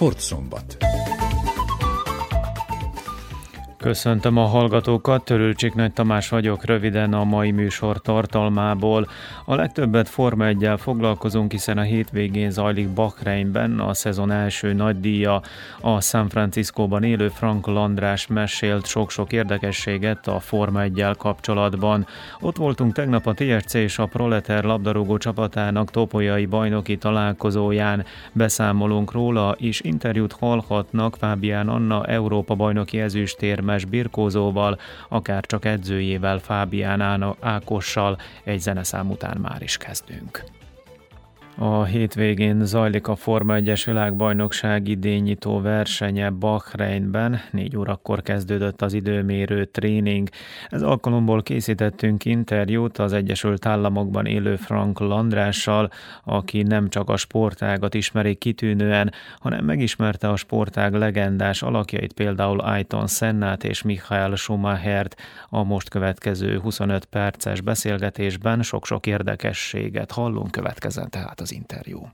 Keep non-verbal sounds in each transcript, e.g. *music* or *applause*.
Sportszombat. Köszöntöm a hallgatókat, Törülcsik Nagy Tamás vagyok, röviden a mai műsor tartalmából. A legtöbbet Forma 1 foglalkozunk, hiszen a hétvégén zajlik Bakreinben a szezon első nagydíja. A San Franciscóban élő Frank Landrás mesélt sok-sok érdekességet a Forma 1 kapcsolatban. Ott voltunk tegnap a TSC és a Proleter labdarúgó csapatának topolyai bajnoki találkozóján. Beszámolunk róla, és interjút hallhatnak Fábián Anna Európa bajnoki ezüstérme Hermes birkózóval, akár csak edzőjével Fábián Ákossal egy zeneszám után már is kezdünk. A hétvégén zajlik a Forma 1-es világbajnokság idényító versenye Bahreinben. Négy órakor kezdődött az időmérő tréning. Ez alkalomból készítettünk interjút az Egyesült Államokban élő Frank Landrással, aki nem csak a sportágat ismeri kitűnően, hanem megismerte a sportág legendás alakjait, például Ayton Sennát és Michael Schumachert. A most következő 25 perces beszélgetésben sok-sok érdekességet hallunk, következzen tehát az az interjú.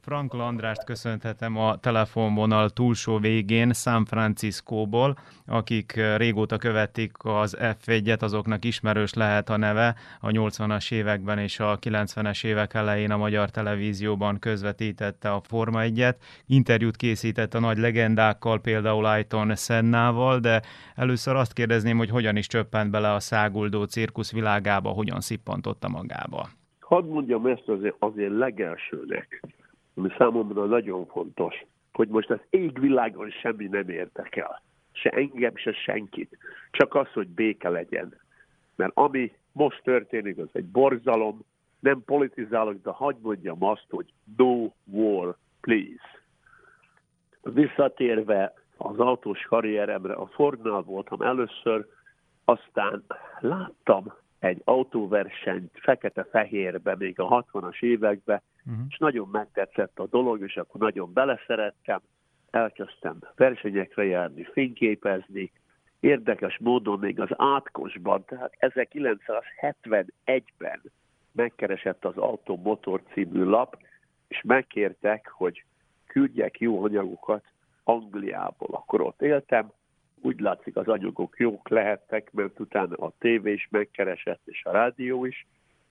Frank Landrást köszönhetem a telefonvonal túlsó végén San Franciscóból, akik régóta követik az F1-et, azoknak ismerős lehet a neve. A 80-as években és a 90-es évek elején a magyar televízióban közvetítette a Forma 1-et. Interjút készített a nagy legendákkal, például Ayton Sennával, de először azt kérdezném, hogy hogyan is csöppent bele a száguldó cirkusz világába, hogyan szippantotta magába hadd mondjam ezt azért, azért legelsőnek, ami számomra nagyon fontos, hogy most az égvilágon semmi nem érdekel. Se engem, se senkit. Csak az, hogy béke legyen. Mert ami most történik, az egy borzalom, nem politizálok, de hagyd mondjam azt, hogy no war, please. Visszatérve az autós karrieremre, a Fordnál voltam először, aztán láttam egy autóversenyt fekete-fehérbe még a 60-as években, uh-huh. és nagyon megtetszett a dolog, és akkor nagyon beleszerettem, elkezdtem versenyekre járni, fényképezni, érdekes módon még az átkosban, tehát 1971-ben megkeresett az Automotor című lap, és megkértek, hogy küldjek jó anyagokat Angliából. Akkor ott éltem, úgy látszik az anyagok jók lehettek, mert utána a tévé is megkeresett, és a rádió is,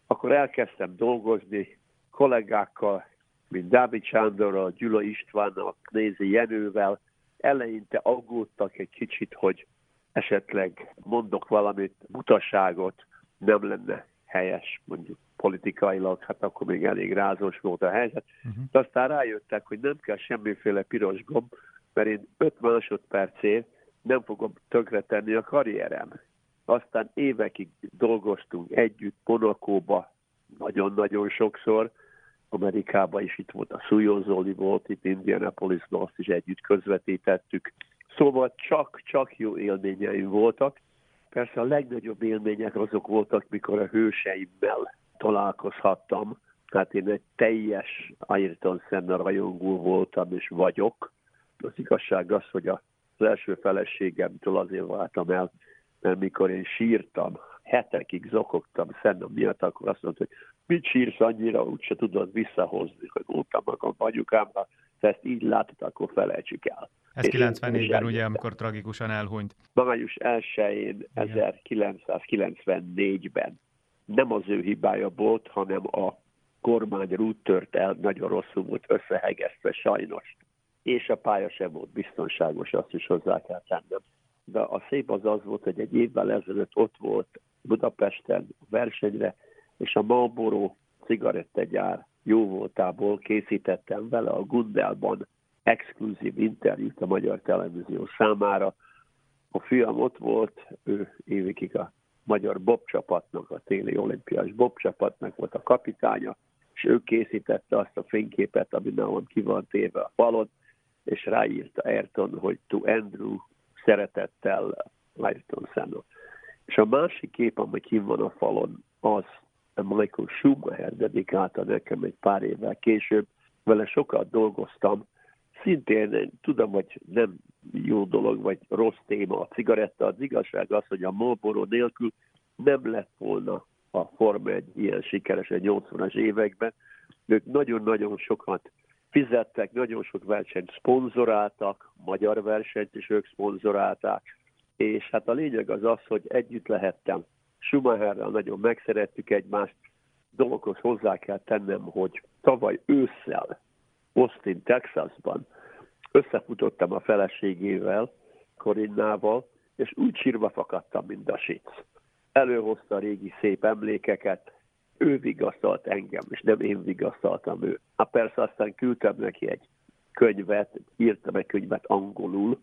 akkor elkezdtem dolgozni kollégákkal, mint Dávid Sándorral, Gyula Istvánnal, Nézi Jenővel. Eleinte aggódtak egy kicsit, hogy esetleg mondok valamit, butaságot, nem lenne helyes, mondjuk politikailag, hát akkor még elég rázós volt a helyzet. Uh-huh. De aztán rájöttek, hogy nem kell semmiféle piros gomb, mert én 5 másodpercért nem fogom tönkretenni a karrierem. Aztán évekig dolgoztunk együtt Monakóba, nagyon-nagyon sokszor, Amerikában is itt volt a Szújózoli volt, itt Indianapolisban azt is együtt közvetítettük. Szóval csak-csak jó élményeim voltak. Persze a legnagyobb élmények azok voltak, mikor a hőseimmel találkozhattam. Tehát én egy teljes Ayrton Senna rajongó voltam és vagyok. Az igazság az, hogy a az első feleségemtől azért váltam el, mert mikor én sírtam, hetekig zokogtam szennem miatt, akkor azt mondta, hogy mit sírsz annyira, úgyse tudod visszahozni, hogy mondtam magam anyukámra, ha ezt így látod, akkor felejtsük el. Ez 94-ben ugye, amikor tragikusan elhunyt. Május 1-én 1994-ben nem az ő hibája volt, hanem a kormány rút tört el, nagyon rosszul volt összehegesztve sajnos és a pálya sem volt biztonságos, azt is hozzá kell tennem. De a szép az az volt, hogy egy évvel ezelőtt ott volt Budapesten versenyre, és a Marlboro cigarettagyár jó voltából készítettem vele a Gundelban exkluzív interjút a magyar televízió számára. A fiam ott volt, ő évekig a magyar bobcsapatnak, a téli olimpiás bobcsapatnak volt a kapitánya, és ő készítette azt a fényképet, ami nálam ki van téve a falon, és ráírta Ayrton, hogy to Andrew szeretettel Ayrton Senna. És a másik kép, ami kim van a falon, az a Michael Schumacher dedikálta nekem egy pár évvel később. Vele sokat dolgoztam, szintén tudom, hogy nem jó dolog, vagy rossz téma a cigaretta. Az igazság az, hogy a Marlboro nélkül nem lett volna a Forma egy ilyen sikeres egy 80-as években. Ők nagyon-nagyon sokat fizettek, nagyon sok versenyt szponzoráltak, magyar versenyt is ők szponzorálták, és hát a lényeg az az, hogy együtt lehettem. Schumacherrel nagyon megszerettük egymást, dolgokhoz hozzá kell tennem, hogy tavaly ősszel Austin, Texasban összefutottam a feleségével, Korinnával, és úgy sírva fakadtam, mint a sic. Előhozta a régi szép emlékeket, ő vigasztalt engem, és nem én vigasztaltam ő. Hát persze aztán küldtem neki egy könyvet, írtam egy könyvet angolul,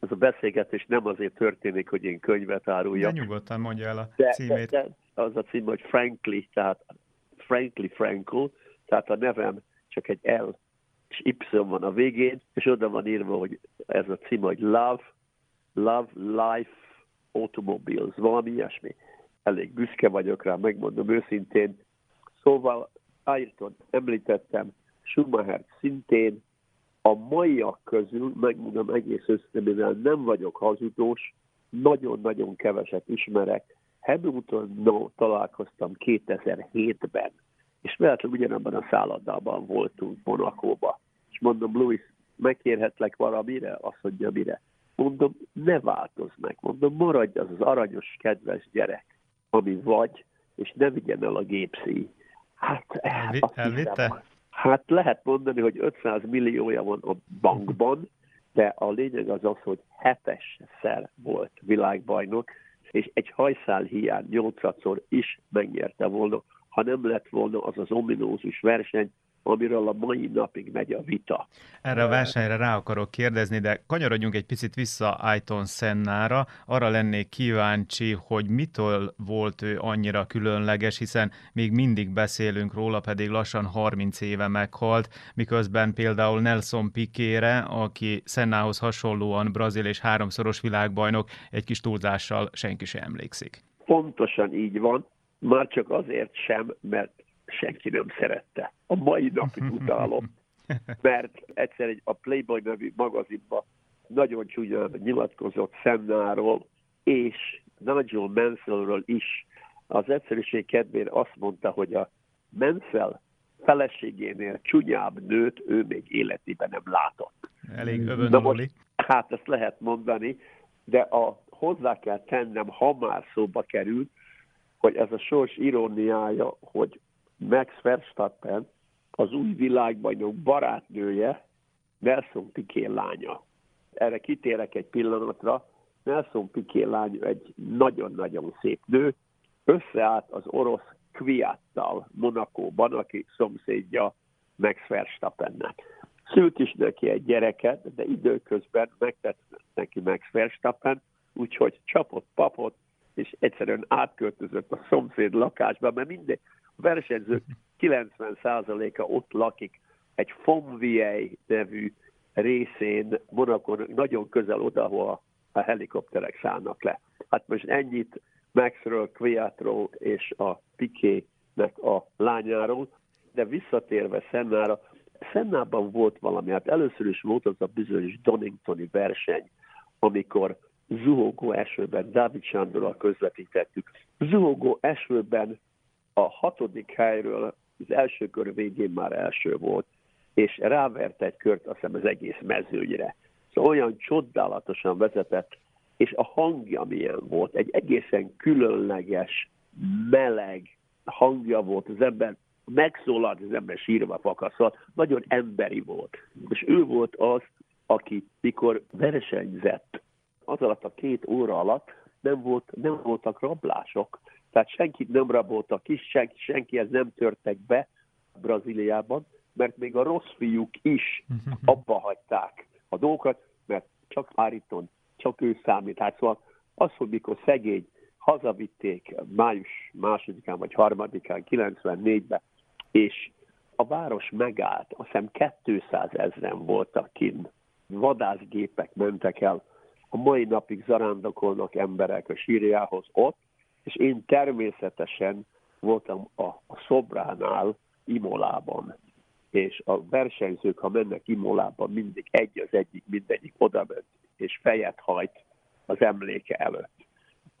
az a beszélgetés nem azért történik, hogy én könyvet áruljak. De nyugodtan mondja el a de, címét. De, de az a cím, hogy Frankly, tehát Frankly Frankl, tehát a nevem csak egy L és Y van a végén, és oda van írva, hogy ez a cím, hogy Love, Love, Life, Automobiles, valami ilyesmi. Elég büszke vagyok rá, megmondom őszintén. Szóval Ayrton említettem, Schumacher szintén, a maiak közül, megmondom egész össze, nem vagyok hazudós, nagyon-nagyon keveset ismerek. Hamilton no, találkoztam 2007-ben, és véletlenül ugyanabban a szállodában voltunk Monakóba. És mondom, Louis, megkérhetlek valamire? Azt mondja, mire? Mondom, ne változz meg. Mondom, maradj az az aranyos, kedves gyerek, ami vagy, és ne vigyen el a gépszíj. Hát, Elvi, elvitte? Hiszem, Hát lehet mondani, hogy 500 milliója van a bankban, de a lényeg az az, hogy hetesszer volt világbajnok, és egy hajszál hiány nyolcadszor is megnyerte volna, ha nem lett volna az az ominózus verseny, amiről a mai napig megy a vita. Erre a versenyre rá akarok kérdezni, de kanyarodjunk egy picit vissza Aiton Sennára. Arra lennék kíváncsi, hogy mitől volt ő annyira különleges, hiszen még mindig beszélünk róla, pedig lassan 30 éve meghalt, miközben például Nelson Pikére, aki Sennához hasonlóan brazil és háromszoros világbajnok, egy kis túlzással senki sem emlékszik. Pontosan így van, már csak azért sem, mert senki nem szerette. A mai napig utálom. *laughs* Mert egyszer egy, a Playboy nevű magazinban nagyon csúnyán nyilatkozott Sennáról, és Nigel Mansellről is. Az egyszerűség kedvére azt mondta, hogy a Mansell feleségénél csúnyább nőt ő még életében nem látott. Elég övön Hát ezt lehet mondani, de a, hozzá kell tennem, ha már szóba került, hogy ez a sors iróniája, hogy Max Verstappen az új világbajnok barátnője Nelson Piqué lánya. Erre kitérek egy pillanatra. Nelson Piqué lánya egy nagyon-nagyon szép nő, összeállt az orosz Kviattal Monakóban, aki szomszédja Max Verstappennek. Szült is neki egy gyereket, de időközben megtett neki Max Verstappen, úgyhogy csapott papot, és egyszerűen átköltözött a szomszéd lakásba, mert minden, versenyzők 90%-a ott lakik egy Fonviei nevű részén, Monakon nagyon közel oda, ahol a helikopterek szállnak le. Hát most ennyit Maxről, Kviatról és a Piqué-nek a lányáról, de visszatérve Szennára, Szennában volt valami, hát először is volt az a bizonyos Doningtoni verseny, amikor zuhogó esőben, Dávid Sándorral közvetítettük. Zuhogó esőben a hatodik helyről az első kör végén már első volt, és rávert egy kört, azt hiszem az egész mezőnyre. Szóval olyan csodálatosan vezetett, és a hangja milyen volt, egy egészen különleges, meleg hangja volt, az ember megszólalt, az ember sírva fakaszolt, nagyon emberi volt. És ő volt az, aki mikor versenyzett, az alatt a két óra alatt nem, volt, nem voltak rablások, tehát senkit nem raboltak ki, senki, senkihez nem törtek be Brazíliában, mert még a rossz fiúk is abba hagyták a dolgokat, mert csak Áriton, csak ő számít. Hát szóval az, hogy mikor szegény hazavitték május másodikán vagy harmadikán, 94-ben, és a város megállt, azt hiszem 200 ezeren voltak kint, vadászgépek mentek el, a mai napig zarándokolnak emberek a sírjához ott, és én természetesen voltam a, a szobránál Imolában, és a versenyzők, ha mennek Imolában, mindig egy az egyik, mindegyik oda és fejet hajt az emléke előtt.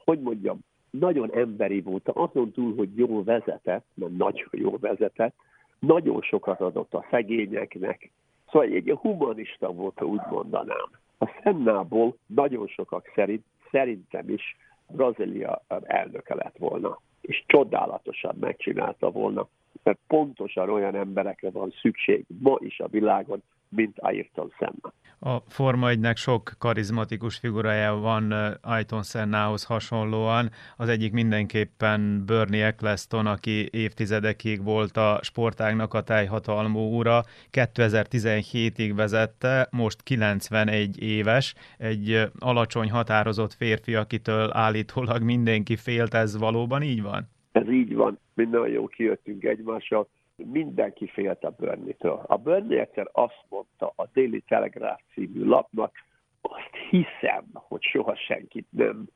Hogy mondjam, nagyon emberi volt, azon túl, hogy jól vezetett, mert nagyon jól vezetett, nagyon sokat adott a szegényeknek, Szóval egy humanista volt, ha úgy mondanám. A Szennából nagyon sokak szerint, szerintem is Brazília elnöke lett volna, és csodálatosan megcsinálta volna, mert pontosan olyan emberekre van szükség ma is a világon, mint Ayrton Senna. A Forma 1 sok karizmatikus figurája van Ayrton Sennához hasonlóan. Az egyik mindenképpen Bernie Eccleston, aki évtizedekig volt a sportágnak a teljhatalmú ura. 2017-ig vezette, most 91 éves, egy alacsony határozott férfi, akitől állítólag mindenki félt, ez valóban így van? Ez így van, mi nagyon jó kijöttünk egymással mindenki félt a Burnley-től. A Burnley egyszer azt mondta a Daily Telegraph című lapnak, azt hiszem, hogy soha senkit nem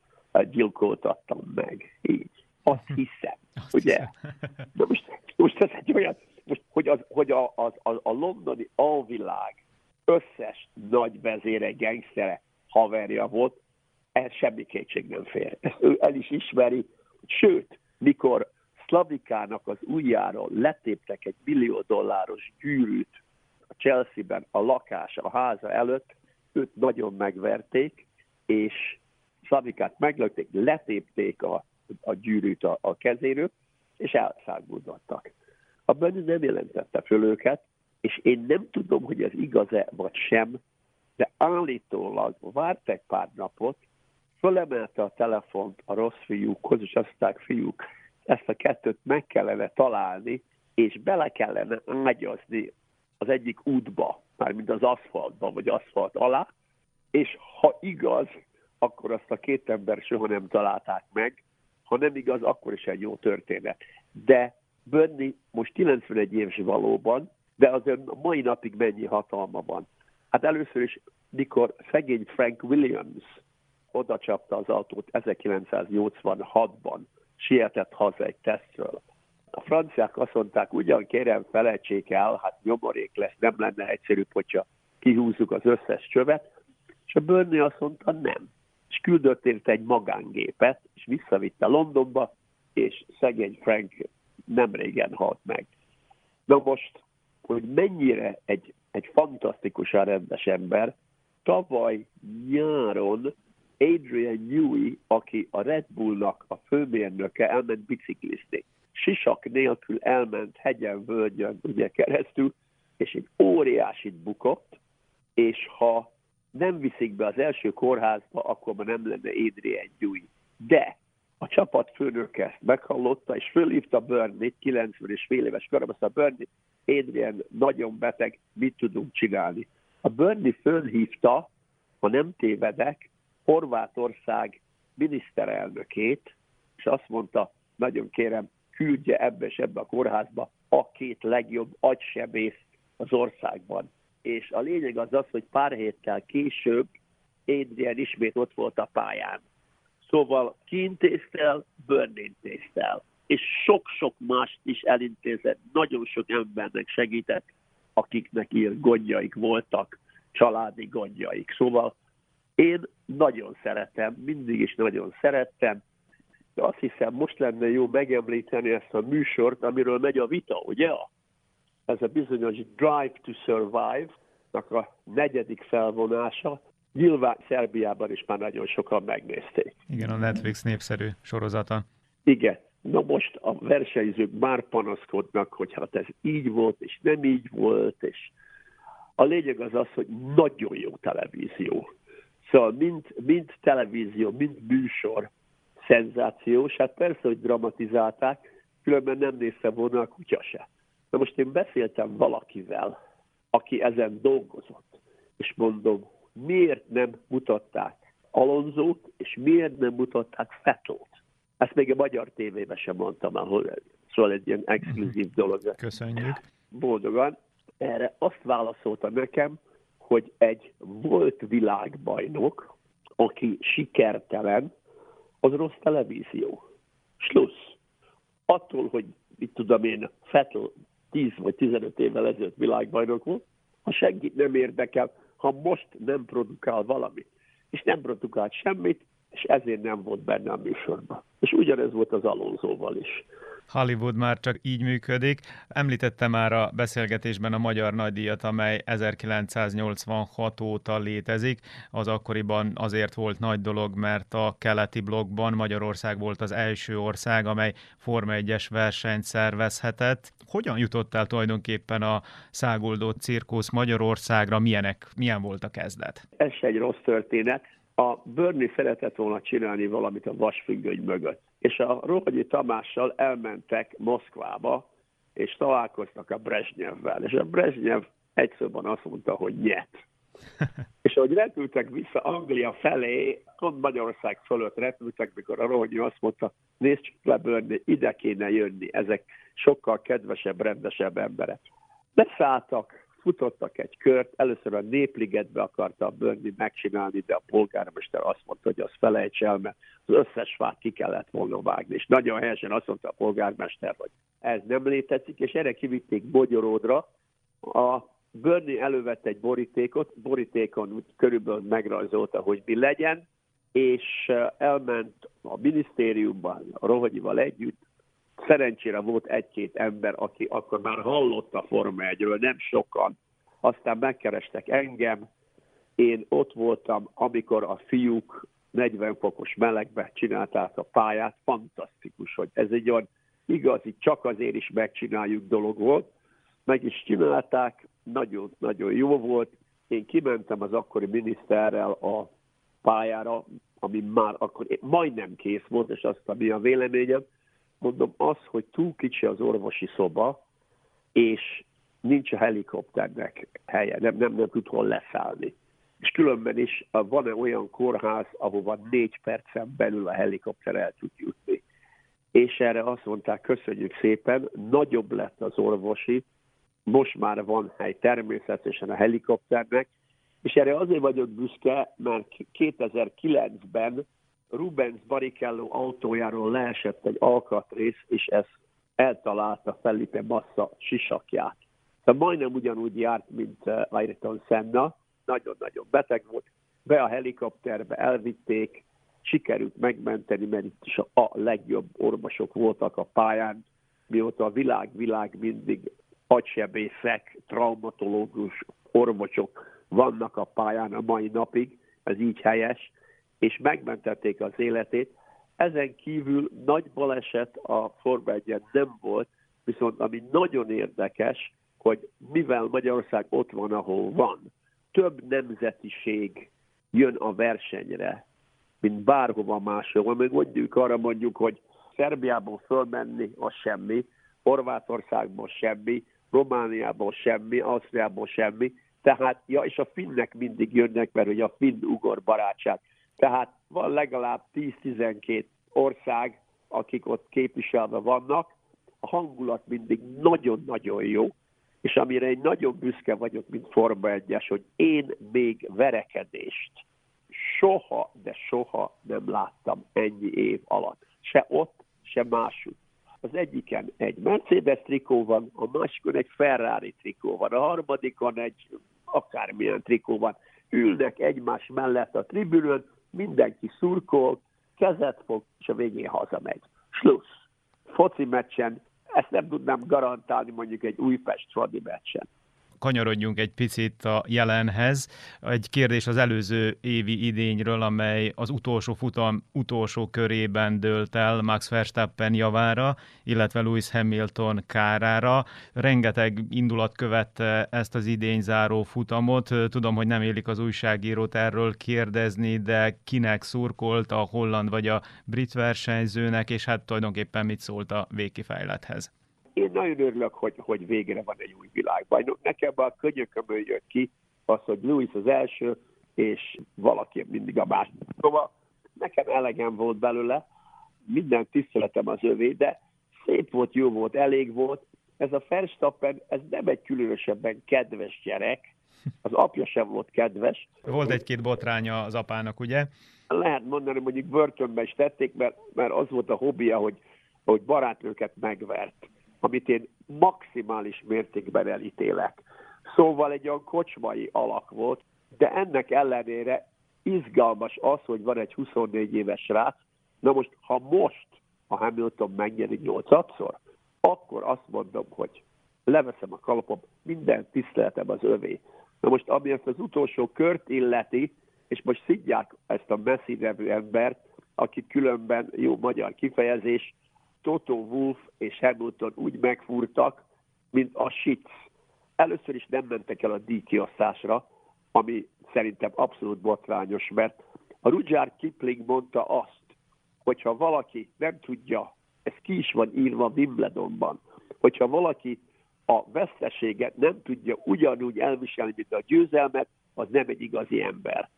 gyilkoltattam meg. Így. Azt hiszem. *laughs* Azt ugye? Hiszem. De most, most ez egy olyan, most, hogy, az, hogy a, a, a, a londoni alvilág összes nagy vezére, gengszere haverja volt, ez semmi kétség nem fér. Ezt ő el is ismeri, sőt, mikor Slavikának az ujjáról letéptek egy millió dolláros gyűrűt a Chelsea-ben a lakás, a háza előtt, őt nagyon megverték, és Slavikát meglökték, letépték a, a gyűrűt a, a kezéről, és elszáguldattak. A Benny nem jelentette föl őket, és én nem tudom, hogy ez igaz-e vagy sem, de állítólag várt egy pár napot, fölemelte a telefont a rossz fiúkhoz, és azt mondták, fiúk, ezt a kettőt meg kellene találni, és bele kellene ágyazni az egyik útba, mármint az aszfaltba, vagy aszfalt alá, és ha igaz, akkor azt a két ember soha nem találták meg, ha nem igaz, akkor is egy jó történet. De Bönni most 91 éves valóban, de azért mai napig mennyi hatalma van. Hát először is, mikor szegény Frank Williams oda csapta az autót 1986-ban, sietett haza egy tesztről. A franciák azt mondták, ugyan kérem felejtsék el, hát nyomorék lesz, nem lenne egyszerű, hogyha kihúzzuk az összes csövet, és a Burnley azt mondta, nem. És küldött érte egy magángépet, és visszavitte Londonba, és szegény Frank nem régen halt meg. Na most, hogy mennyire egy, egy fantasztikusan rendes ember, tavaly nyáron Adrian Newey, aki a Red Bullnak a főmérnöke, elment biciklizni. Sisak nélkül elment hegyen, völgyön ugye keresztül, és egy óriásit bukott, és ha nem viszik be az első kórházba, akkor már nem lenne Adrian Newey. De a csapat főnöke ezt meghallotta, és fölhívta Bernie, 90 és fél éves korában, a Bernie, Adrian nagyon beteg, mit tudunk csinálni? A Bernie fölhívta, ha nem tévedek, Horvátország miniszterelnökét, és azt mondta, nagyon kérem, küldje ebbe és ebbe a kórházba a két legjobb agysebész az országban. És a lényeg az az, hogy pár héttel később Adrian ismét ott volt a pályán. Szóval kiintézte el. És sok-sok mást is elintézett, nagyon sok embernek segített, akiknek ilyen gondjaik voltak, családi gondjaik. Szóval én nagyon szeretem, mindig is nagyon szerettem, de azt hiszem, most lenne jó megemlíteni ezt a műsort, amiről megy a vita, ugye? Ez a bizonyos Drive to Survive-nak a negyedik felvonása, nyilván Szerbiában is már nagyon sokan megnézték. Igen, a Netflix népszerű sorozata. Igen. Na most a versenyzők már panaszkodnak, hogy hát ez így volt, és nem így volt, és a lényeg az az, hogy nagyon jó televízió. Szóval mind, mind televízió, mind műsor szenzációs. Hát persze, hogy dramatizálták, különben nem nézte volna a kutya se. Na most én beszéltem valakivel, aki ezen dolgozott, és mondom, miért nem mutatták Alonzót, és miért nem mutatták Fettót? Ezt még a magyar tévében sem mondtam, ahol szóval egy ilyen exkluzív dolog. Köszönjük. Boldogan. Erre azt válaszolta nekem, hogy egy volt világbajnok, aki sikertelen, az rossz televízió. Slussz. Attól, hogy mit tudom én, Fettel 10 vagy 15 évvel ezelőtt világbajnok volt, ha senkit nem érdekel, ha most nem produkál valamit, és nem produkált semmit, és ezért nem volt benne a műsorban. És ugyanez volt az Alonzóval is. Hollywood már csak így működik. Említette már a beszélgetésben a Magyar Nagydíjat, amely 1986 óta létezik. Az akkoriban azért volt nagy dolog, mert a keleti blokkban Magyarország volt az első ország, amely Forma 1-es versenyt szervezhetett. Hogyan jutottál tulajdonképpen a száguldó cirkusz Magyarországra? Milyenek, milyen volt a kezdet? Ez egy rossz történet. A Börni szeretett volna csinálni valamit a vasfüggöny mögött és a Rohogyi Tamással elmentek Moszkvába, és találkoztak a Brezsnyevvel, és a Brezsnyev egyszerűen azt mondta, hogy nyet. *laughs* és ahogy repültek vissza Anglia felé, pont Magyarország fölött repültek, mikor a Rohogyi azt mondta, nézd csak lebörni, ide kéne jönni, ezek sokkal kedvesebb, rendesebb emberek. Leszálltak, futottak egy kört, először a Népligetbe akarta a Börni megcsinálni, de a polgármester azt mondta, hogy az felejts el, mert az összes fát ki kellett volna vágni. És nagyon helyesen azt mondta a polgármester, hogy ez nem létezik, és erre kivitték Bogyoródra. A Börni elővett egy borítékot, borítékon körülbelül megrajzolta, hogy mi legyen, és elment a minisztériumban, a Rohogyival együtt, Szerencsére volt egy-két ember, aki akkor már hallott a Forma 1-ről, nem sokan. Aztán megkerestek engem, én ott voltam, amikor a fiúk 40 fokos melegbe csinálták a pályát, fantasztikus, hogy ez egy olyan igazi, csak azért is megcsináljuk dolog volt. Meg is csinálták, nagyon-nagyon jó volt. Én kimentem az akkori miniszterrel a pályára, ami már akkor majdnem kész volt, és azt, ami a véleményem, mondom, az, hogy túl kicsi az orvosi szoba, és nincs a helikopternek helye, nem, nem, nem tud hol leszállni. És különben is van-e olyan kórház, ahova négy percen belül a helikopter el tud jutni. És erre azt mondták, köszönjük szépen, nagyobb lett az orvosi, most már van hely természetesen a helikopternek, és erre azért vagyok büszke, mert 2009-ben Rubens Barrichello autójáról leesett egy alkatrész, és ez eltalálta Felipe Massa sisakját. Tehát majdnem ugyanúgy járt, mint eh, Ayrton Senna, nagyon-nagyon beteg volt, be a helikopterbe elvitték, sikerült megmenteni, mert itt is a legjobb orvosok voltak a pályán, mióta a világ-világ mindig agysebészek, traumatológus orvosok vannak a pályán a mai napig, ez így helyes, és megmentették az életét. Ezen kívül nagy baleset a Forma 1 nem volt, viszont ami nagyon érdekes, hogy mivel Magyarország ott van, ahol van, több nemzetiség jön a versenyre, mint bárhova máshol. Még mondjuk arra mondjuk, hogy Szerbiából fölmenni, az semmi, Horvátországból semmi, Romániából semmi, Ausztriából semmi, tehát, ja, és a finnek mindig jönnek, mert hogy a finn-ugor barátság tehát van legalább 10-12 ország, akik ott képviselve vannak. A hangulat mindig nagyon-nagyon jó, és amire én nagyon büszke vagyok, mint Forma 1 hogy én még verekedést soha, de soha nem láttam ennyi év alatt. Se ott, se máshogy. Az egyiken egy Mercedes trikó van, a másikon egy Ferrari trikó van, a harmadikon egy akármilyen trikó van. Ülnek egymás mellett a tribünön, mindenki szurkol, kezet fog, és a végén hazamegy. Slusz. Foci meccsen, ezt nem tudnám garantálni mondjuk egy Újpest-Fradi meccsen kanyarodjunk egy picit a jelenhez. Egy kérdés az előző évi idényről, amely az utolsó futam utolsó körében dőlt el Max Verstappen javára, illetve Lewis Hamilton kárára. Rengeteg indulat követte ezt az idény záró futamot. Tudom, hogy nem élik az újságírót erről kérdezni, de kinek szurkolt a holland vagy a brit versenyzőnek, és hát tulajdonképpen mit szólt a végkifejlethez? Én nagyon örülök, hogy, hogy végre van egy új világbajnok. Nekem a könyökömön jött ki az, hogy Louis az első, és valaki mindig a második. Szóval nekem elegem volt belőle, minden tiszteletem az övé, de szép volt, jó volt, elég volt. Ez a Verstappen, ez nem egy különösebben kedves gyerek, az apja sem volt kedves. Volt egy-két botránya az apának, ugye? Lehet mondani, mondjuk börtönbe is tették, mert, mert az volt a hobbija, hogy, hogy barátnőket megvert amit én maximális mértékben elítélek. Szóval egy olyan kocsmai alak volt, de ennek ellenére izgalmas az, hogy van egy 24 éves rác. Na most, ha most a Hamilton megnyeri nyolcadszor, akkor azt mondom, hogy leveszem a kalapom, minden tiszteletem az övé. Na most, ami ezt az utolsó kört illeti, és most szidják ezt a Messi nevű embert, akit különben jó magyar kifejezés, Toto Wolf és Hamilton úgy megfúrtak, mint a Sitz. Először is nem mentek el a díjkiosztásra, ami szerintem abszolút botrányos, mert a Rudyard Kipling mondta azt, hogyha valaki nem tudja, ez ki is van írva Wimbledonban, hogyha valaki a veszteséget nem tudja ugyanúgy elviselni, mint a győzelmet, az nem egy igazi ember.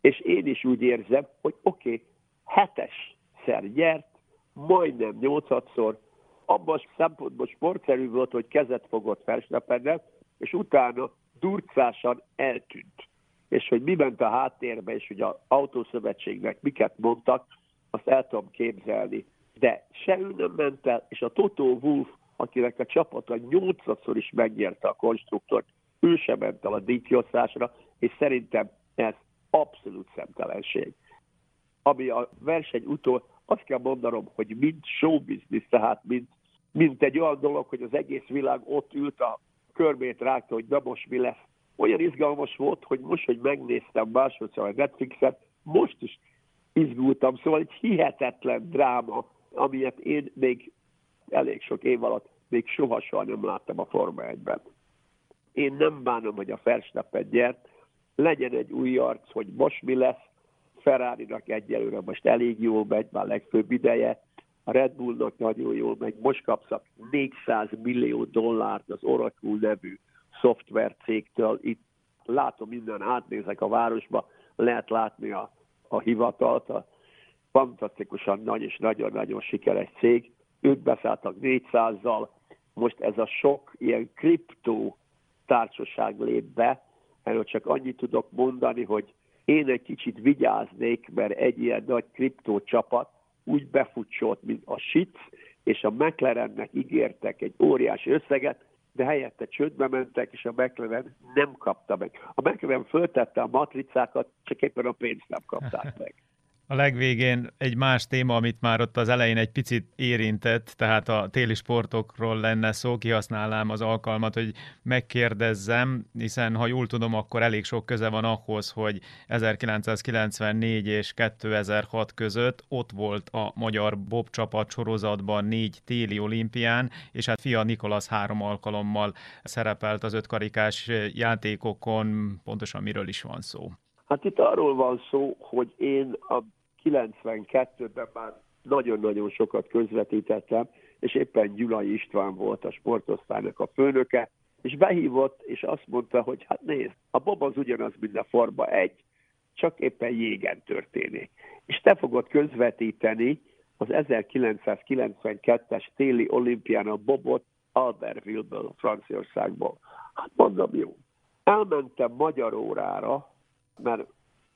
És én is úgy érzem, hogy oké, okay, hetesszer nyert, majdnem nyolcadszor, abban a szempontból sportszerű volt, hogy kezet fogott Verstappennel, és utána durcásan eltűnt. És hogy mi ment a háttérbe, és hogy az autószövetségnek miket mondtak, azt el tudom képzelni. De se ő nem ment el, és a Toto Wolf, akinek a csapata nyolcadszor is megnyerte a konstruktort, ő sem ment el a díjkiosztásra, és szerintem ez abszolút szemtelenség. Ami a verseny utól, azt kell mondanom, hogy mint show business, tehát mint, mint egy olyan dolog, hogy az egész világ ott ült a körmét rágta, hogy na most mi lesz. Olyan izgalmas volt, hogy most, hogy megnéztem másodszor a Netflixet, most is izgultam, szóval egy hihetetlen dráma, amilyet én még elég sok év alatt még soha nem láttam a Forma 1-ben. Én nem bánom, hogy a Verstappen gyert, legyen egy új arc, hogy most mi lesz, Ferrari-nak egyelőre most elég jól megy, már legfőbb ideje, a Red Bullnak nagyon jól megy, most kapszak 400 millió dollárt az Oracle nevű szoftver cégtől, itt látom minden, átnézek a városba, lehet látni a, a hivatalt, a fantasztikusan nagy és nagyon-nagyon sikeres cég, ők beszálltak 400-zal, most ez a sok ilyen kriptó társaság lép be, erről csak annyit tudok mondani, hogy én egy kicsit vigyáznék, mert egy ilyen nagy kriptó csapat úgy befutsolt, mint a SITS, és a McLarennek ígértek egy óriási összeget, de helyette csődbe mentek, és a McLaren nem kapta meg. A McLaren föltette a matricákat, csak éppen a pénzt nem kapták meg. *laughs* A legvégén egy más téma, amit már ott az elején egy picit érintett, tehát a téli sportokról lenne szó, kihasználnám az alkalmat, hogy megkérdezzem, hiszen ha jól tudom, akkor elég sok köze van ahhoz, hogy 1994 és 2006 között ott volt a magyar Bob csapat sorozatban négy téli olimpián, és hát fia Nikolas három alkalommal szerepelt az ötkarikás játékokon, pontosan miről is van szó. Hát itt arról van szó, hogy én a 92-ben már nagyon-nagyon sokat közvetítettem, és éppen Gyulai István volt a sportosztálynak a főnöke, és behívott, és azt mondta, hogy hát nézd, a bob az ugyanaz, mint a Forma egy, csak éppen jégen történik. És te fogod közvetíteni az 1992-es téli olimpián a bobot Albertville-ből, Franciaországból. Hát mondom, jó. Elmentem magyar órára, mert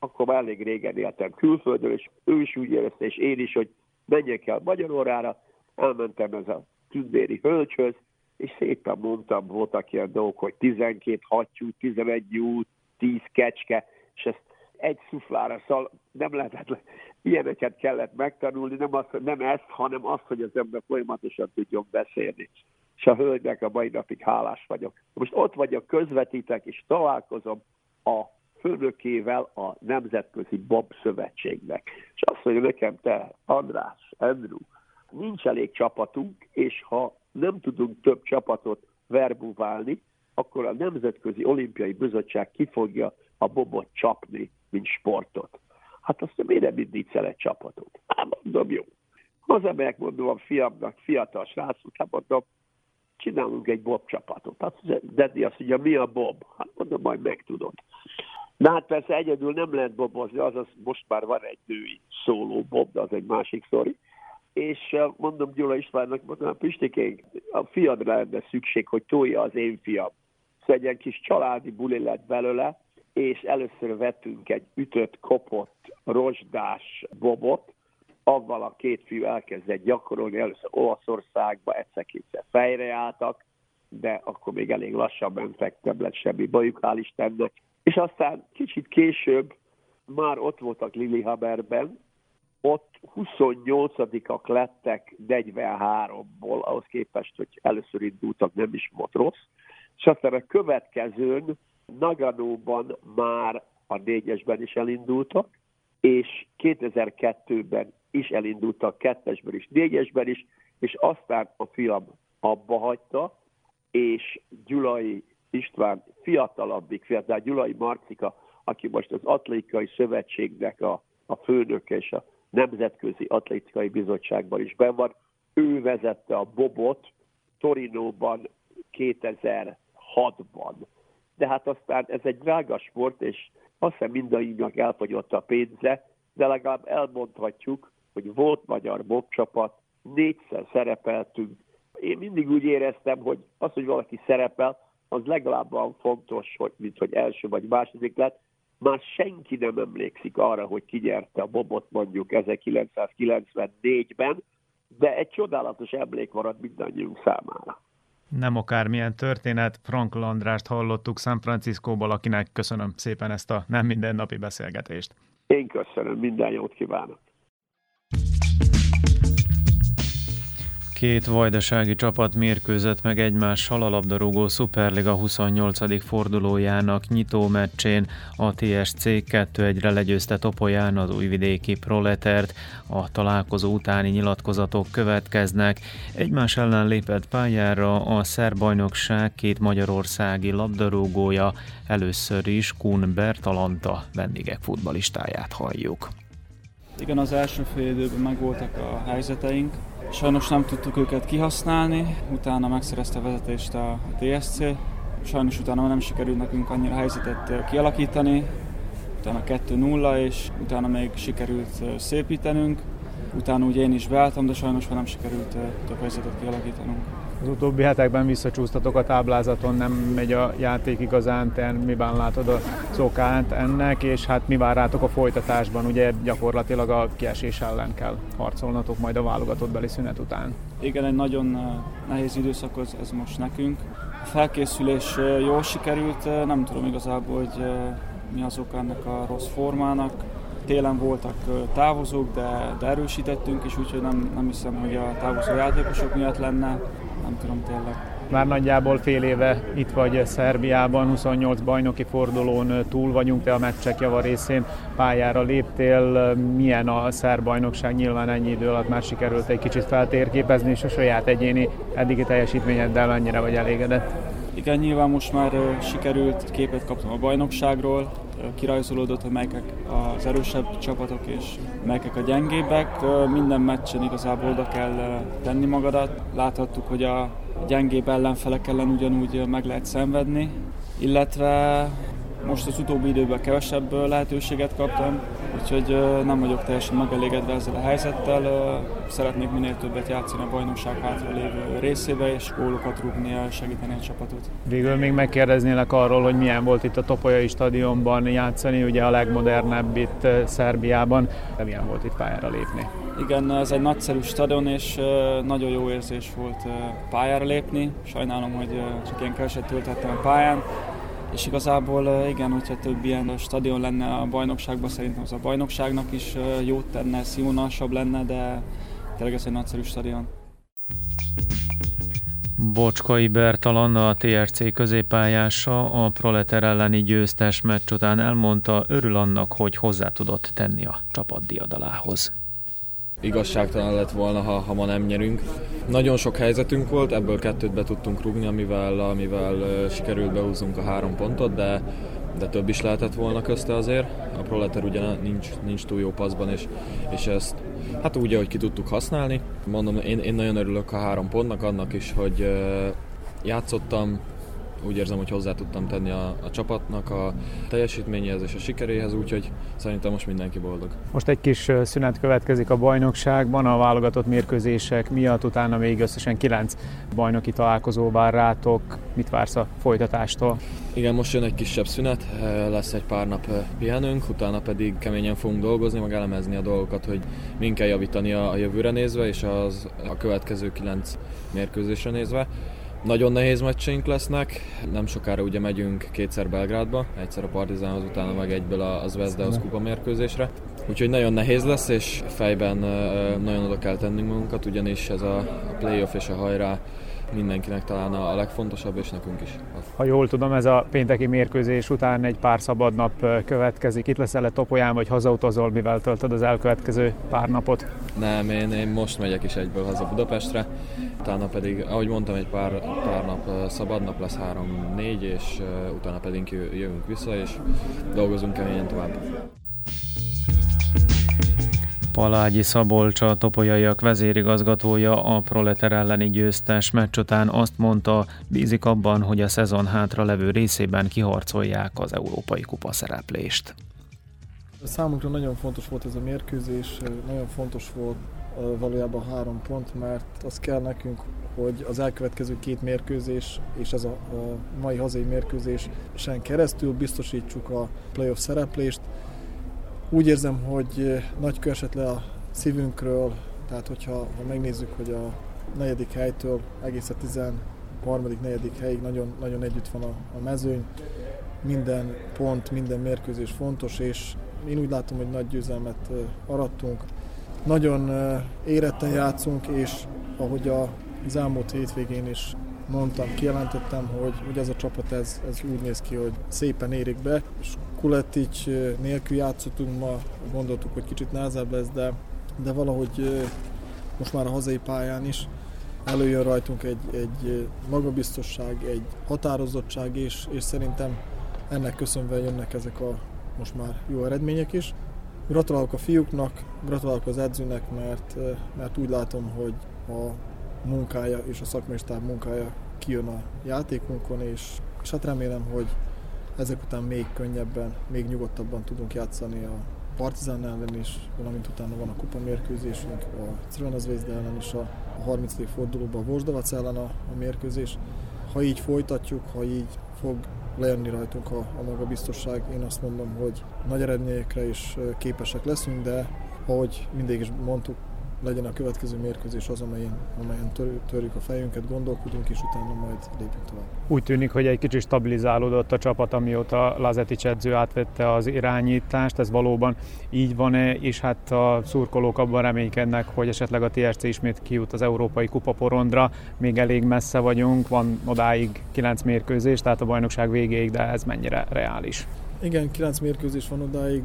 akkor már elég régen éltem külföldön, és ő is úgy érezte, és én is, hogy menjek el Magyarórára, elmentem ez a tündéri hölgyhöz, és szépen mondtam, voltak ilyen dolgok, hogy 12 hattyú, 11 út, 10 kecske, és ezt egy szuflára, szóval nem lehetett, ilyeneket kellett megtanulni, nem, az, nem ezt, hanem azt, hogy az ember folyamatosan tudjon beszélni. És a hölgynek a mai napig hálás vagyok. Most ott vagyok, közvetítek, és találkozom a főnökével a Nemzetközi Bob Szövetségnek. És azt mondja nekem, te, András, Andrew, nincs elég csapatunk, és ha nem tudunk több csapatot verbuválni, akkor a Nemzetközi Olimpiai Bizottság ki fogja a bobot csapni, mint sportot. Hát azt miért nem indítsz egy csapatot? Hát mondom, jó. Az emberek mondom a fiamnak, fiatal srácok, hát mondom, csinálunk egy bob csapatot. Hát Dedi azt mondja, mi a bob? Hát mondom, majd megtudod. De hát persze egyedül nem lehet bobozni, azaz most már van egy női szóló bob, de az egy másik sztori. És mondom Gyula Istvánnak, mondom, Pistikénk, a fiadra lenne szükség, hogy tolja az én fiam. Szóval egy ilyen kis családi buli lett belőle, és először vettünk egy ütött, kopott, rozsdás bobot, avval a két fiú elkezdett gyakorolni, először Olaszországba, egyszer-kétszer fejreálltak, de akkor még elég lassan mentek, nem lett semmi bajuk, hál' Istennek és aztán kicsit később már ott voltak Lillehammerben, ott 28-ak lettek 43-ból, ahhoz képest, hogy először indultak, nem is volt rossz. És aztán a következőn Naganóban már a négyesben is elindultak, és 2002-ben is elindultak kettesben is, négyesben is, és aztán a fiam abba hagyta, és Gyulai István fiatalabbik, fiatal Gyulai Marcika, aki most az Atlétikai Szövetségnek a, a főnöke és a Nemzetközi Atlétikai Bizottságban is ben van. Ő vezette a Bobot Torinóban 2006-ban. De hát aztán ez egy drága sport, és azt hiszem mindannyiunknak elfogyott a pénze, de legalább elmondhatjuk, hogy volt magyar bobcsapat, négyszer szerepeltünk. Én mindig úgy éreztem, hogy az, hogy valaki szerepel, az legalább olyan fontos, hogy, mint hogy első vagy második lett. Már senki nem emlékszik arra, hogy kinyerte a bobot mondjuk 1994-ben, de egy csodálatos emlék marad mindannyiunk számára. Nem akármilyen történet, Frank Landrást hallottuk San Franciscóból, akinek köszönöm szépen ezt a nem mindennapi beszélgetést. Én köszönöm, minden jót kívánok! Két vajdasági csapat mérkőzött meg egymással a labdarúgó Superliga 28. fordulójának nyitó meccsén. A TSC 2-1-re legyőzte Topolyán az újvidéki proletert. A találkozó utáni nyilatkozatok következnek. Egymás ellen lépett pályára a szerbajnokság két magyarországi labdarúgója. Először is Kun Bertalanta vendégek futbalistáját halljuk. Igen, az első fél időben megvoltak a helyzeteink, Sajnos nem tudtuk őket kihasználni, utána megszerezte a vezetést a TSC, sajnos utána nem sikerült nekünk annyira helyzetet kialakítani, utána 2-0, és utána még sikerült szépítenünk, utána ugye én is beálltam, de sajnos már nem sikerült több helyzetet kialakítanunk. Az utóbbi hetekben visszacsúsztatok a táblázaton, nem megy a játék igazán, te miben látod a szokát ennek, és hát mi vár rátok a folytatásban, ugye gyakorlatilag a kiesés ellen kell harcolnatok majd a válogatott beli szünet után. Igen, egy nagyon nehéz időszak ez, most nekünk. A felkészülés jól sikerült, nem tudom igazából, hogy mi az oka ennek a rossz formának. Télen voltak távozók, de, de erősítettünk, és úgyhogy nem, nem hiszem, hogy a távozó játékosok miatt lenne nem tudom tényleg. Már nagyjából fél éve itt vagy Szerbiában, 28 bajnoki fordulón túl vagyunk, te a meccsek java részén pályára léptél. Milyen a szerb bajnokság? Nyilván ennyi idő alatt már sikerült egy kicsit feltérképezni, és a saját egyéni eddigi teljesítményeddel mennyire vagy elégedett? Igen, nyilván most már sikerült képet kaptam a bajnokságról, kirajzolódott, hogy melyek az erősebb csapatok és melyek a gyengébbek. Minden meccsen igazából oda kell tenni magadat. Láthattuk, hogy a gyengébb ellenfelek ellen ugyanúgy meg lehet szenvedni, illetve most az utóbbi időben kevesebb lehetőséget kaptam, úgyhogy nem vagyok teljesen megelégedve ezzel a helyzettel. Szeretnék minél többet játszani a bajnokság hátra lévő részébe, és gólokat rúgni, segíteni a csapatot. Végül még megkérdeznélek arról, hogy milyen volt itt a Topolyai stadionban játszani, ugye a legmodernebb itt Szerbiában, de milyen volt itt pályára lépni? Igen, ez egy nagyszerű stadion, és nagyon jó érzés volt pályára lépni. Sajnálom, hogy csak ilyen keveset töltettem a pályán, és igazából igen, hogyha több ilyen stadion lenne a bajnokságban, szerintem az a bajnokságnak is jót tenne, színvonalasabb lenne, de tényleg ez egy nagyszerű stadion. Bocskai Bertalan, a TRC középpályása a Proleter elleni győztes meccs után elmondta, örül annak, hogy hozzá tudott tenni a csapat diadalához igazságtalan lett volna, ha, ha ma nem nyerünk. Nagyon sok helyzetünk volt, ebből kettőt be tudtunk rugni, amivel, amivel sikerült behúzunk a három pontot, de, de több is lehetett volna közte azért. A Proleter ugye nincs, nincs túl jó paszban, és, és ezt hát úgy, hogy ki tudtuk használni. Mondom, én, én nagyon örülök a három pontnak, annak is, hogy játszottam, úgy érzem, hogy hozzá tudtam tenni a, a csapatnak a teljesítményéhez és a sikeréhez, úgyhogy szerintem most mindenki boldog. Most egy kis szünet következik a bajnokságban, a válogatott mérkőzések miatt, utána még összesen kilenc bajnoki találkozó vár rátok. Mit vársz a folytatástól? Igen, most jön egy kisebb szünet, lesz egy pár nap pihenünk, utána pedig keményen fogunk dolgozni, meg elemezni a dolgokat, hogy min kell javítani a jövőre nézve, és az a következő kilenc mérkőzésre nézve. Nagyon nehéz meccseink lesznek, nem sokára ugye megyünk kétszer Belgrádba, egyszer a Partizánhoz, utána meg egyből a Zvezdahoz kupa mérkőzésre. Úgyhogy nagyon nehéz lesz, és fejben nagyon oda kell tennünk magunkat, ugyanis ez a playoff és a hajrá mindenkinek talán a legfontosabb, és nekünk is. Ha jól tudom, ez a pénteki mérkőzés után egy pár szabad nap következik. Itt leszel-e Topolyán, vagy hazautazol, mivel töltöd az elkövetkező pár napot? Nem, én, én most megyek is egyből haza Budapestre, utána pedig, ahogy mondtam, egy pár, pár nap szabad nap lesz, három-négy, és utána pedig jövünk vissza, és dolgozunk keményen tovább. Palágyi Szabolcs, a topolyaiak vezérigazgatója a Proleter elleni győztes meccs után azt mondta, bízik abban, hogy a szezon hátra levő részében kiharcolják az Európai Kupa szereplést. Számunkra nagyon fontos volt ez a mérkőzés, nagyon fontos volt valójában három pont, mert az kell nekünk, hogy az elkövetkező két mérkőzés és ez a, mai hazai mérkőzés sen keresztül biztosítsuk a playoff szereplést, úgy érzem, hogy nagy kő esett le a szívünkről, tehát hogyha ha megnézzük, hogy a negyedik helytől egész a 13. negyedik helyig nagyon, nagyon együtt van a, a mezőny, minden pont, minden mérkőzés fontos, és én úgy látom, hogy nagy győzelmet arattunk. Nagyon éretten játszunk, és ahogy a, az elmúlt hétvégén is mondtam, kijelentettem, hogy, hogy ez a csapat ez, ez úgy néz ki, hogy szépen érik be, és Kuletic nélkül játszottunk ma, gondoltuk, hogy kicsit nehezebb lesz, de, de valahogy most már a hazai pályán is előjön rajtunk egy, egy magabiztosság, egy határozottság, és, és szerintem ennek köszönve jönnek ezek a most már jó eredmények is. Gratulálok a fiúknak, gratulálok az edzőnek, mert, mert úgy látom, hogy a munkája és a szakmai munkája kijön a játékunkon, és, és hát remélem, hogy ezek után még könnyebben, még nyugodtabban tudunk játszani a Partizán ellen is, valamint utána van a kupa mérkőzésünk, a Crvena Zvezda ellen is a 30. fordulóban a Vosdavac ellen a, a mérkőzés. Ha így folytatjuk, ha így fog lejönni rajtunk a, a magabiztosság, én azt mondom, hogy nagy eredményekre is képesek leszünk, de ahogy mindig is mondtuk, legyen a következő mérkőzés az, amelyen, amelyen törjük a fejünket, gondolkodunk, és utána majd lépünk tovább. Úgy tűnik, hogy egy kicsit stabilizálódott a csapat, amióta Lazetics edző átvette az irányítást, ez valóban így van-e, és hát a szurkolók abban reménykednek, hogy esetleg a TSC ismét kijut az Európai Kupa porondra, még elég messze vagyunk, van odáig 9 mérkőzés, tehát a bajnokság végéig, de ez mennyire reális? Igen, 9 mérkőzés van odáig,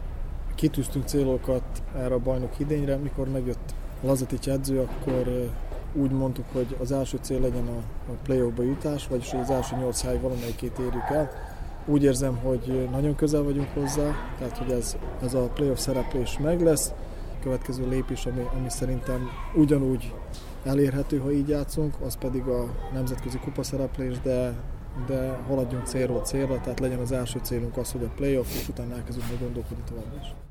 kitűztünk célokat erre a bajnok idényre, mikor megjött Lazetics edző, akkor úgy mondtuk, hogy az első cél legyen a, a play-offba jutás, vagyis hogy az első nyolc hely valamelyikét érjük el. Úgy érzem, hogy nagyon közel vagyunk hozzá, tehát hogy ez, ez a playoff szereplés meg lesz. Következő lépés, ami, ami szerintem ugyanúgy elérhető, ha így játszunk, az pedig a nemzetközi kupa szereplés, de, de haladjunk célról célra, tehát legyen az első célunk az, hogy a playoff, és utána elkezdünk gondolkodni tovább is.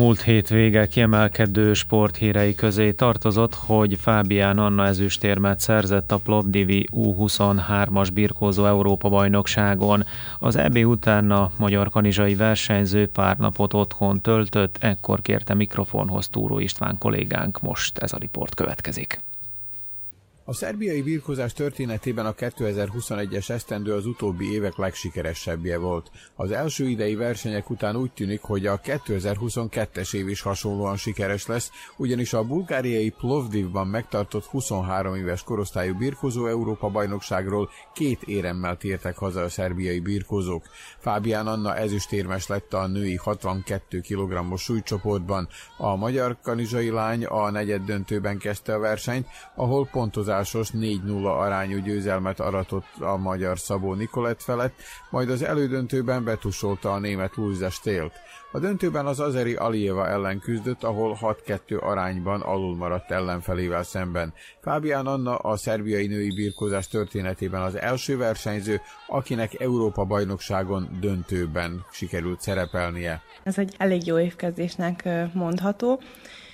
Múlt hét vége kiemelkedő sporthírei közé tartozott, hogy Fábián Anna ezüstérmet szerzett a Plovdivi U23-as birkózó Európa-bajnokságon. Az EB után a magyar kanizsai versenyző pár napot otthon töltött, ekkor kérte mikrofonhoz Túró István kollégánk, most ez a riport következik. A szerbiai birkozás történetében a 2021-es esztendő az utóbbi évek legsikeresebbje volt. Az első idei versenyek után úgy tűnik, hogy a 2022-es év is hasonlóan sikeres lesz, ugyanis a bulgáriai Plovdivban megtartott 23 éves korosztályú birkozó Európa bajnokságról két éremmel tértek haza a szerbiai birkozók. Fábián Anna ezüstérmes lett a női 62 kg-os súlycsoportban. A magyar kanizsai lány a negyed döntőben kezdte a versenyt, ahol pontozás szokásos 4-0 arányú győzelmet aratott a magyar Szabó Nikolett felett, majd az elődöntőben betusolta a német Luisa Stélt. A döntőben az azeri Alieva ellen küzdött, ahol 6-2 arányban alul maradt ellenfelével szemben. Fábián Anna a szerbiai női birkózás történetében az első versenyző, akinek Európa bajnokságon döntőben sikerült szerepelnie. Ez egy elég jó évkezdésnek mondható.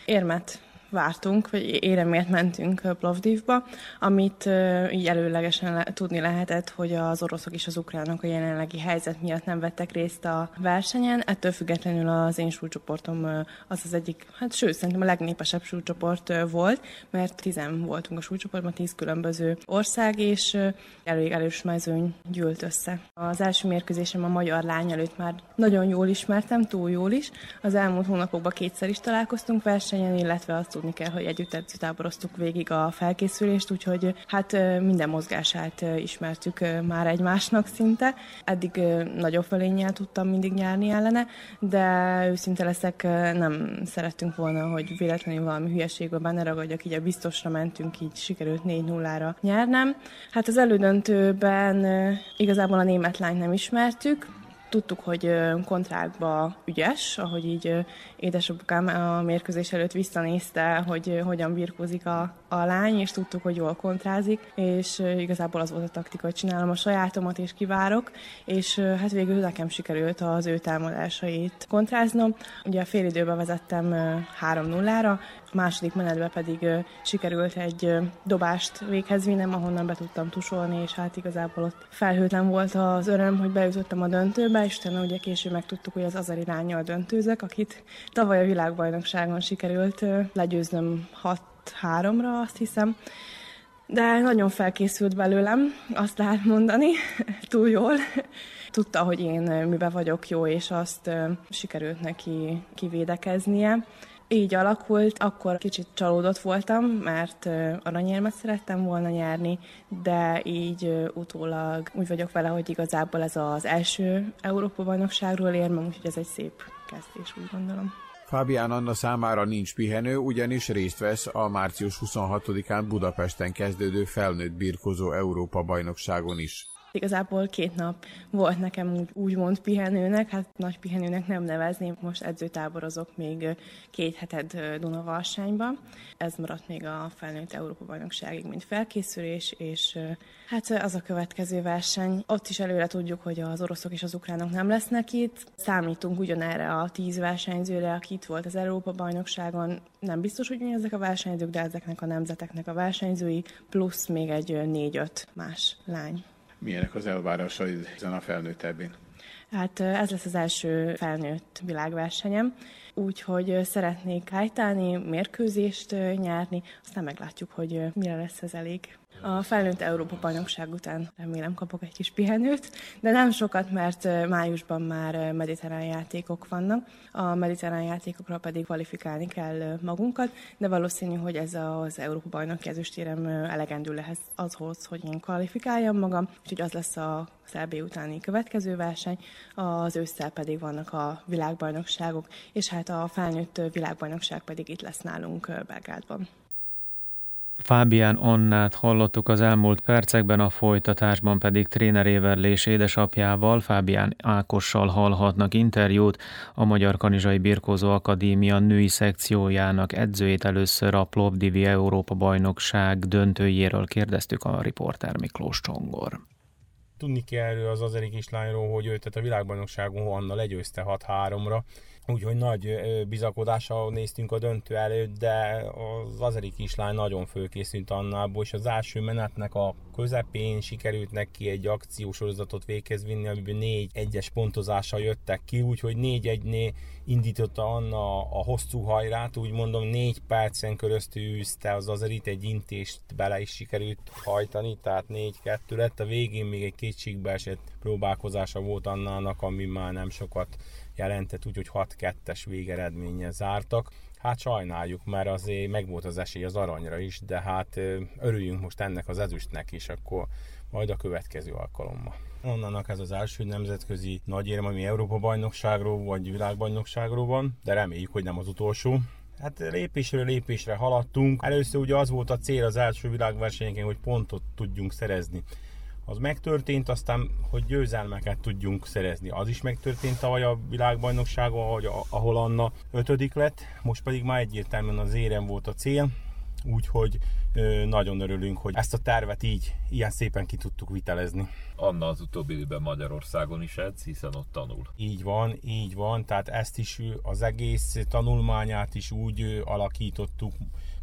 Érmet vártunk, vagy éremért mentünk Plovdivba, amit így előlegesen le, tudni lehetett, hogy az oroszok és az ukránok a jelenlegi helyzet miatt nem vettek részt a versenyen. Ettől függetlenül az én súlycsoportom az az egyik, hát sőt, szerintem a legnépesebb súlycsoport volt, mert tizen voltunk a súlycsoportban, tíz különböző ország, és elég erős mezőny gyűlt össze. Az első mérkőzésem a magyar lány előtt már nagyon jól ismertem, túl jól is. Az elmúlt hónapokban kétszer is találkoztunk versenyen, illetve azt tudni kell, hogy együtt táboroztuk végig a felkészülést, úgyhogy hát minden mozgását ismertük már egymásnak szinte. Eddig nagyobb fölényel tudtam mindig nyerni ellene, de őszinte leszek, nem szerettünk volna, hogy véletlenül valami hülyeségbe benne ragadjak, így a biztosra mentünk, így sikerült 4-0-ra nyernem. Hát az elődöntőben igazából a német lányt nem ismertük, Tudtuk, hogy kontrákba ügyes, ahogy így édesapukám a mérkőzés előtt visszanézte, hogy hogyan birkózik a, a lány, és tudtuk, hogy jól kontrázik, és igazából az volt a taktika, hogy csinálom a sajátomat, és kivárok, és hát végül nekem sikerült az ő támadásait kontráznom. Ugye a fél időben vezettem 3-0-ra, a második menetben pedig sikerült egy dobást véghez vinnem, ahonnan be tudtam tusolni, és hát igazából ott felhőtlen volt az öröm, hogy bejutottam a döntőbe, és utána ugye később megtudtuk, hogy az Azari lányjal döntőzek, akit tavaly a világbajnokságon sikerült legyőznöm 6-3-ra, azt hiszem. De nagyon felkészült belőlem, azt lehet mondani, *laughs* túl jól. Tudta, hogy én miben vagyok jó, és azt sikerült neki kivédekeznie így alakult, akkor kicsit csalódott voltam, mert aranyérmet szerettem volna nyerni, de így utólag úgy vagyok vele, hogy igazából ez az első Európa-bajnokságról érmem, úgyhogy ez egy szép kezdés, úgy gondolom. Fábián Anna számára nincs pihenő, ugyanis részt vesz a március 26-án Budapesten kezdődő felnőtt birkozó Európa bajnokságon is. Igazából két nap volt nekem úgy, úgymond pihenőnek, hát nagy pihenőnek nem nevezném, most edzőtáborozok még két heted Dunavarsányban. Ez maradt még a felnőtt Európa-bajnokságig, mint felkészülés, és hát az a következő verseny. Ott is előre tudjuk, hogy az oroszok és az ukránok nem lesznek itt. Számítunk ugyanerre a tíz versenyzőre, aki itt volt az Európa-bajnokságon. Nem biztos, hogy mi ezek a versenyzők, de ezeknek a nemzeteknek a versenyzői, plusz még egy négy-öt más lány milyenek az elvárásai ezen a felnőttebbén? Hát ez lesz az első felnőtt világversenyem, úgyhogy szeretnék állítani, mérkőzést nyerni, aztán meglátjuk, hogy mire lesz ez elég. A felnőtt Európa bajnokság után remélem kapok egy kis pihenőt, de nem sokat, mert májusban már mediterrán játékok vannak. A mediterrán játékokra pedig kvalifikálni kell magunkat, de valószínű, hogy ez az Európa bajnoki ezüstérem elegendő lehet azhoz, hogy én kvalifikáljam magam, úgyhogy az lesz a Szerbé utáni következő verseny, az ősszel pedig vannak a világbajnokságok, és hát a felnőtt világbajnokság pedig itt lesz nálunk Belgrádban. Fábián Annát hallottuk az elmúlt percekben, a folytatásban pedig trénerével és édesapjával, Fábián Ákossal hallhatnak interjút. A Magyar Kanizsai Birkózó Akadémia női szekciójának edzőjét először a Plovdivi Európa bajnokság döntőjéről kérdeztük a riporter Miklós Csongor. Tudni kell erről az azeri kislányról, hogy ő tehát a világbajnokságon Anna legyőzte 6-3-ra, úgyhogy nagy bizakodással néztünk a döntő előtt, de az azeri kislány nagyon fölkészült Annából, és az első menetnek a közepén sikerült neki egy akciósorozatot véghez vinni, amiben négy egyes pontozással jöttek ki, úgyhogy négy egyné indította Anna a hosszú hajrát, úgy mondom négy percen köröztül űzte az azerit, egy intést bele is sikerült hajtani, tehát négy-kettő lett, a végén még egy kétségbe esett próbálkozása volt Annának, ami már nem sokat jelentett, úgyhogy 6-2-es végeredménnyel zártak. Hát sajnáljuk, mert azért megvolt az esély az aranyra is, de hát örüljünk most ennek az ezüstnek is, akkor majd a következő alkalommal. Onnan ez az első nemzetközi nagy érem, ami Európa bajnokságról vagy világbajnokságról van, de reméljük, hogy nem az utolsó. Hát lépésről lépésre haladtunk. Először ugye az volt a cél az első világversenyeken, hogy pontot tudjunk szerezni az megtörtént, aztán, hogy győzelmeket tudjunk szerezni. Az is megtörtént tavaly a világbajnokságon, ahol Anna ötödik lett, most pedig már egyértelműen az érem volt a cél, úgyhogy nagyon örülünk, hogy ezt a tervet így ilyen szépen ki tudtuk vitelezni. Anna az utóbbi időben Magyarországon is edz, hiszen ott tanul. Így van, így van, tehát ezt is az egész tanulmányát is úgy alakítottuk,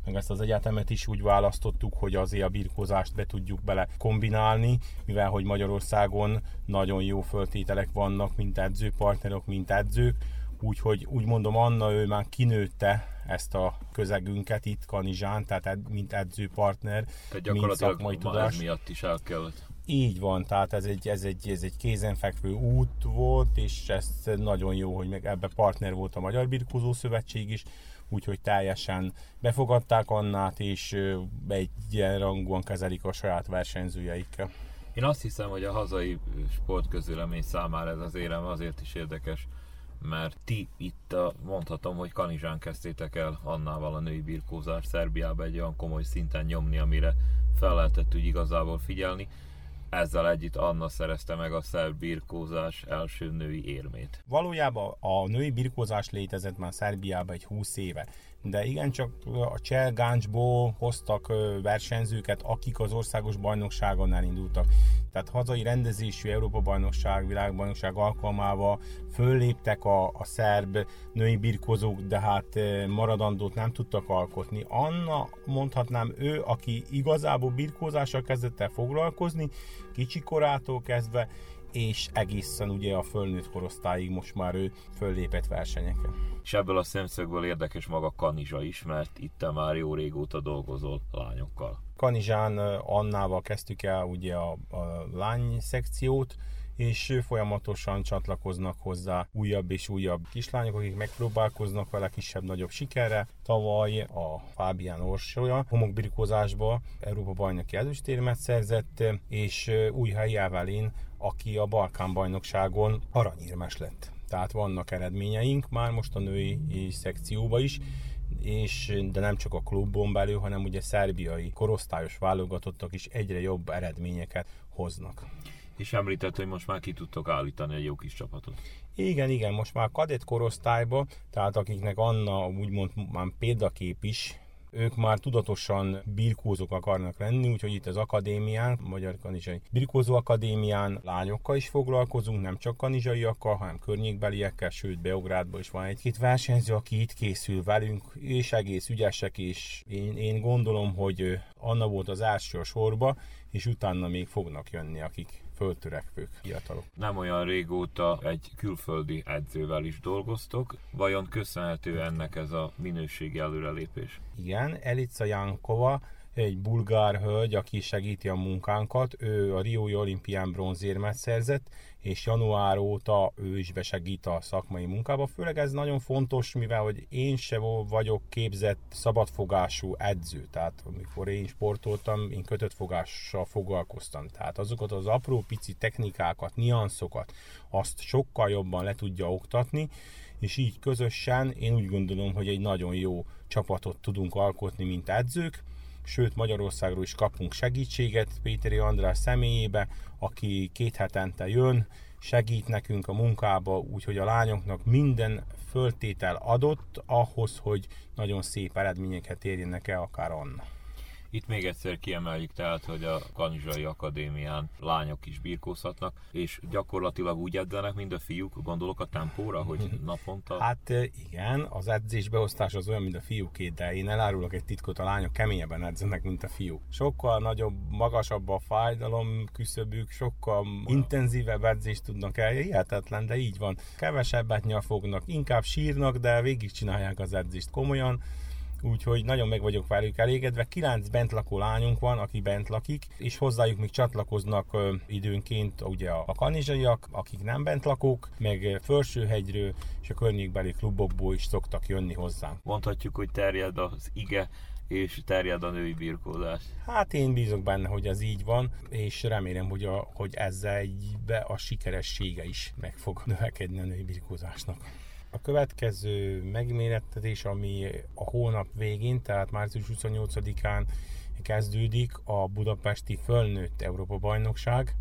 meg ezt az egyetemet is úgy választottuk, hogy azért a birkózást be tudjuk bele kombinálni, mivel hogy Magyarországon nagyon jó föltételek vannak, mint edzőpartnerok, mint edzők, úgyhogy úgy mondom, Anna ő már kinőtte ezt a közegünket itt Kanizsán, tehát mint edzőpartner, tehát mint szakmai tudás. miatt is el kellett. Így van, tehát ez egy, ez egy, ez egy kézenfekvő út volt, és ez nagyon jó, hogy meg ebbe partner volt a Magyar Birkózó Szövetség is, úgyhogy teljesen befogadták Annát, és egyenrangúan kezelik a saját versenyzőjeikkel. Én azt hiszem, hogy a hazai sportközülemény számára ez az érem azért is érdekes, mert ti itt a, mondhatom, hogy Kanizsán kezdtétek el Annával a női birkózást Szerbiába egy olyan komoly szinten nyomni, amire fel lehetett úgy igazából figyelni. Ezzel együtt Anna szerezte meg a szerb birkózás első női érmét. Valójában a női birkózás létezett már Szerbiában egy 20 éve, de igencsak a Cselgáncsból hoztak versenyzőket, akik az országos bajnokságon elindultak. Tehát hazai rendezésű Európa-bajnokság, világbajnokság alkalmával fölléptek a, a szerb női birkozók, de hát maradandót nem tudtak alkotni. Anna, mondhatnám ő, aki igazából birkózással kezdett el foglalkozni, kicsi korától kezdve, és egészen ugye a fölnőtt korosztályig most már ő föllépett versenyeken. És ebből a szemszögből érdekes maga Kanizsa is, mert itt már jó régóta dolgozol lányokkal. Kanizsán Annával kezdtük el ugye a, a lány szekciót, és folyamatosan csatlakoznak hozzá újabb és újabb kislányok, akik megpróbálkoznak vele kisebb-nagyobb sikerre. Tavaly a Fábián Orsolya homokbirkózásba Európa bajnoki ezüstérmet szerzett, és új helyi aki a Balkán bajnokságon aranyérmes lett. Tehát vannak eredményeink már most a női szekcióba is, és, de nem csak a klubon belül, hanem ugye szerbiai korosztályos válogatottak is egyre jobb eredményeket hoznak. És említett, hogy most már ki tudtok állítani egy jó kis csapatot. Igen, igen, most már kadett korosztályba, tehát akiknek Anna úgymond már példakép is, ők már tudatosan birkózók akarnak lenni, úgyhogy itt az akadémián, Magyar Kanizsai Birkózó Akadémián lányokkal is foglalkozunk, nem csak kanizsaiakkal, hanem környékbeliekkel, sőt Beográdban is van egy-két versenyző, aki itt készül velünk, és egész ügyesek, és én, én gondolom, hogy Anna volt az első a sorba, és utána még fognak jönni, akik föltörekvők fiatalok. Nem olyan régóta egy külföldi edzővel is dolgoztok. Vajon köszönhető ennek ez a minőségi előrelépés? Igen, Elica Jankova egy bulgár hölgy, aki segíti a munkánkat. Ő a Riói olimpián bronzérmet szerzett, és január óta ő is besegít a szakmai munkába. Főleg ez nagyon fontos, mivel hogy én se vagyok képzett szabadfogású edző. Tehát amikor én sportoltam, én kötött fogással foglalkoztam. Tehát azokat az apró pici technikákat, nianszokat, azt sokkal jobban le tudja oktatni, és így közösen én úgy gondolom, hogy egy nagyon jó csapatot tudunk alkotni, mint edzők, sőt Magyarországról is kapunk segítséget Péteri András személyébe, aki két hetente jön, segít nekünk a munkába, úgyhogy a lányoknak minden föltétel adott ahhoz, hogy nagyon szép eredményeket érjenek el akár Anna. Itt még egyszer kiemeljük tehát, hogy a Kanizsai Akadémián lányok is birkózhatnak, és gyakorlatilag úgy edzenek, mint a fiúk, gondolok a tempóra, hogy *laughs* naponta... Hát igen, az edzésbeosztás az olyan, mint a fiúké, de én elárulok egy titkot, a lányok keményebben edzenek, mint a fiúk. Sokkal nagyobb, magasabb a fájdalom küszöbük, sokkal intenzívebb edzést tudnak el, hihetetlen, de így van. Kevesebbet nyafognak, inkább sírnak, de végig csinálják az edzést komolyan úgyhogy nagyon meg vagyok velük elégedve. Kilenc bentlakó lányunk van, aki bent lakik, és hozzájuk még csatlakoznak ö, időnként ugye a, a kanizsaiak, akik nem bent lakók, meg Fölsőhegyről és a környékbeli klubokból is szoktak jönni hozzánk. Mondhatjuk, hogy terjed az ige és terjed a női birkózás. Hát én bízok benne, hogy ez így van, és remélem, hogy, a, hogy ezzel egybe a sikeressége is meg fog növekedni a női birkózásnak. A következő megmérettetés, ami a hónap végén, tehát március 28-án kezdődik a budapesti fölnőtt Európa bajnokság.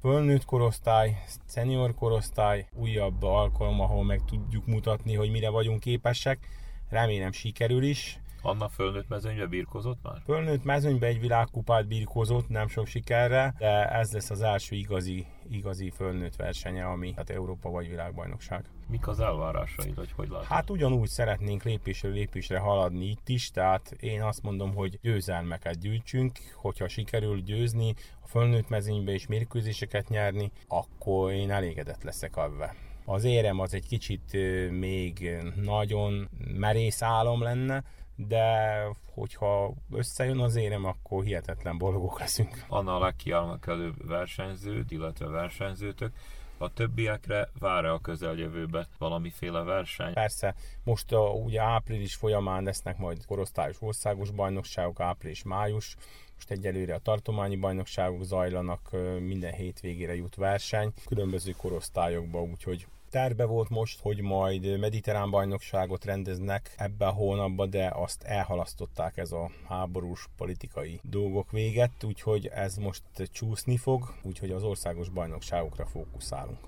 Fölnőtt korosztály, senior korosztály, újabb alkalom, ahol meg tudjuk mutatni, hogy mire vagyunk képesek. Remélem sikerül is. Anna fölnőtt mezőnybe birkozott már? Fölnőtt mezőnybe egy világkupát birkozott, nem sok sikerre, de ez lesz az első igazi, igazi fölnőtt versenye, ami hát Európa vagy világbajnokság. Mik az elvárásaid, hogy hogy látod? Hát ugyanúgy szeretnénk lépésről lépésre haladni itt is, tehát én azt mondom, hogy győzelmeket gyűjtsünk, hogyha sikerül győzni, a fölnőtt mezőnybe is mérkőzéseket nyerni, akkor én elégedett leszek ebben. Az érem az egy kicsit még nagyon merész álom lenne, de hogyha összejön az érem, akkor hihetetlen boldogok leszünk. Anna a legkiemelkedőbb versenyződ, illetve versenyzőtök, a többiekre vár a közeljövőbe valamiféle verseny? Persze, most a, ugye április folyamán lesznek majd korosztályos országos bajnokságok, április-május, most egyelőre a tartományi bajnokságok zajlanak, minden hétvégére jut verseny, különböző korosztályokba, úgyhogy Terve volt most, hogy majd mediterrán bajnokságot rendeznek ebbe a hónapban, de azt elhalasztották ez a háborús politikai dolgok véget, úgyhogy ez most csúszni fog, úgyhogy az országos bajnokságokra fókuszálunk.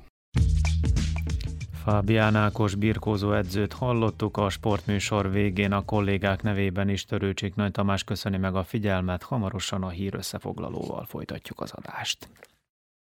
Fábián Ákos birkózó edzőt hallottuk a sportműsor végén a kollégák nevében is Törőcsik Nagy Tamás köszöni meg a figyelmet, hamarosan a hír összefoglalóval folytatjuk az adást.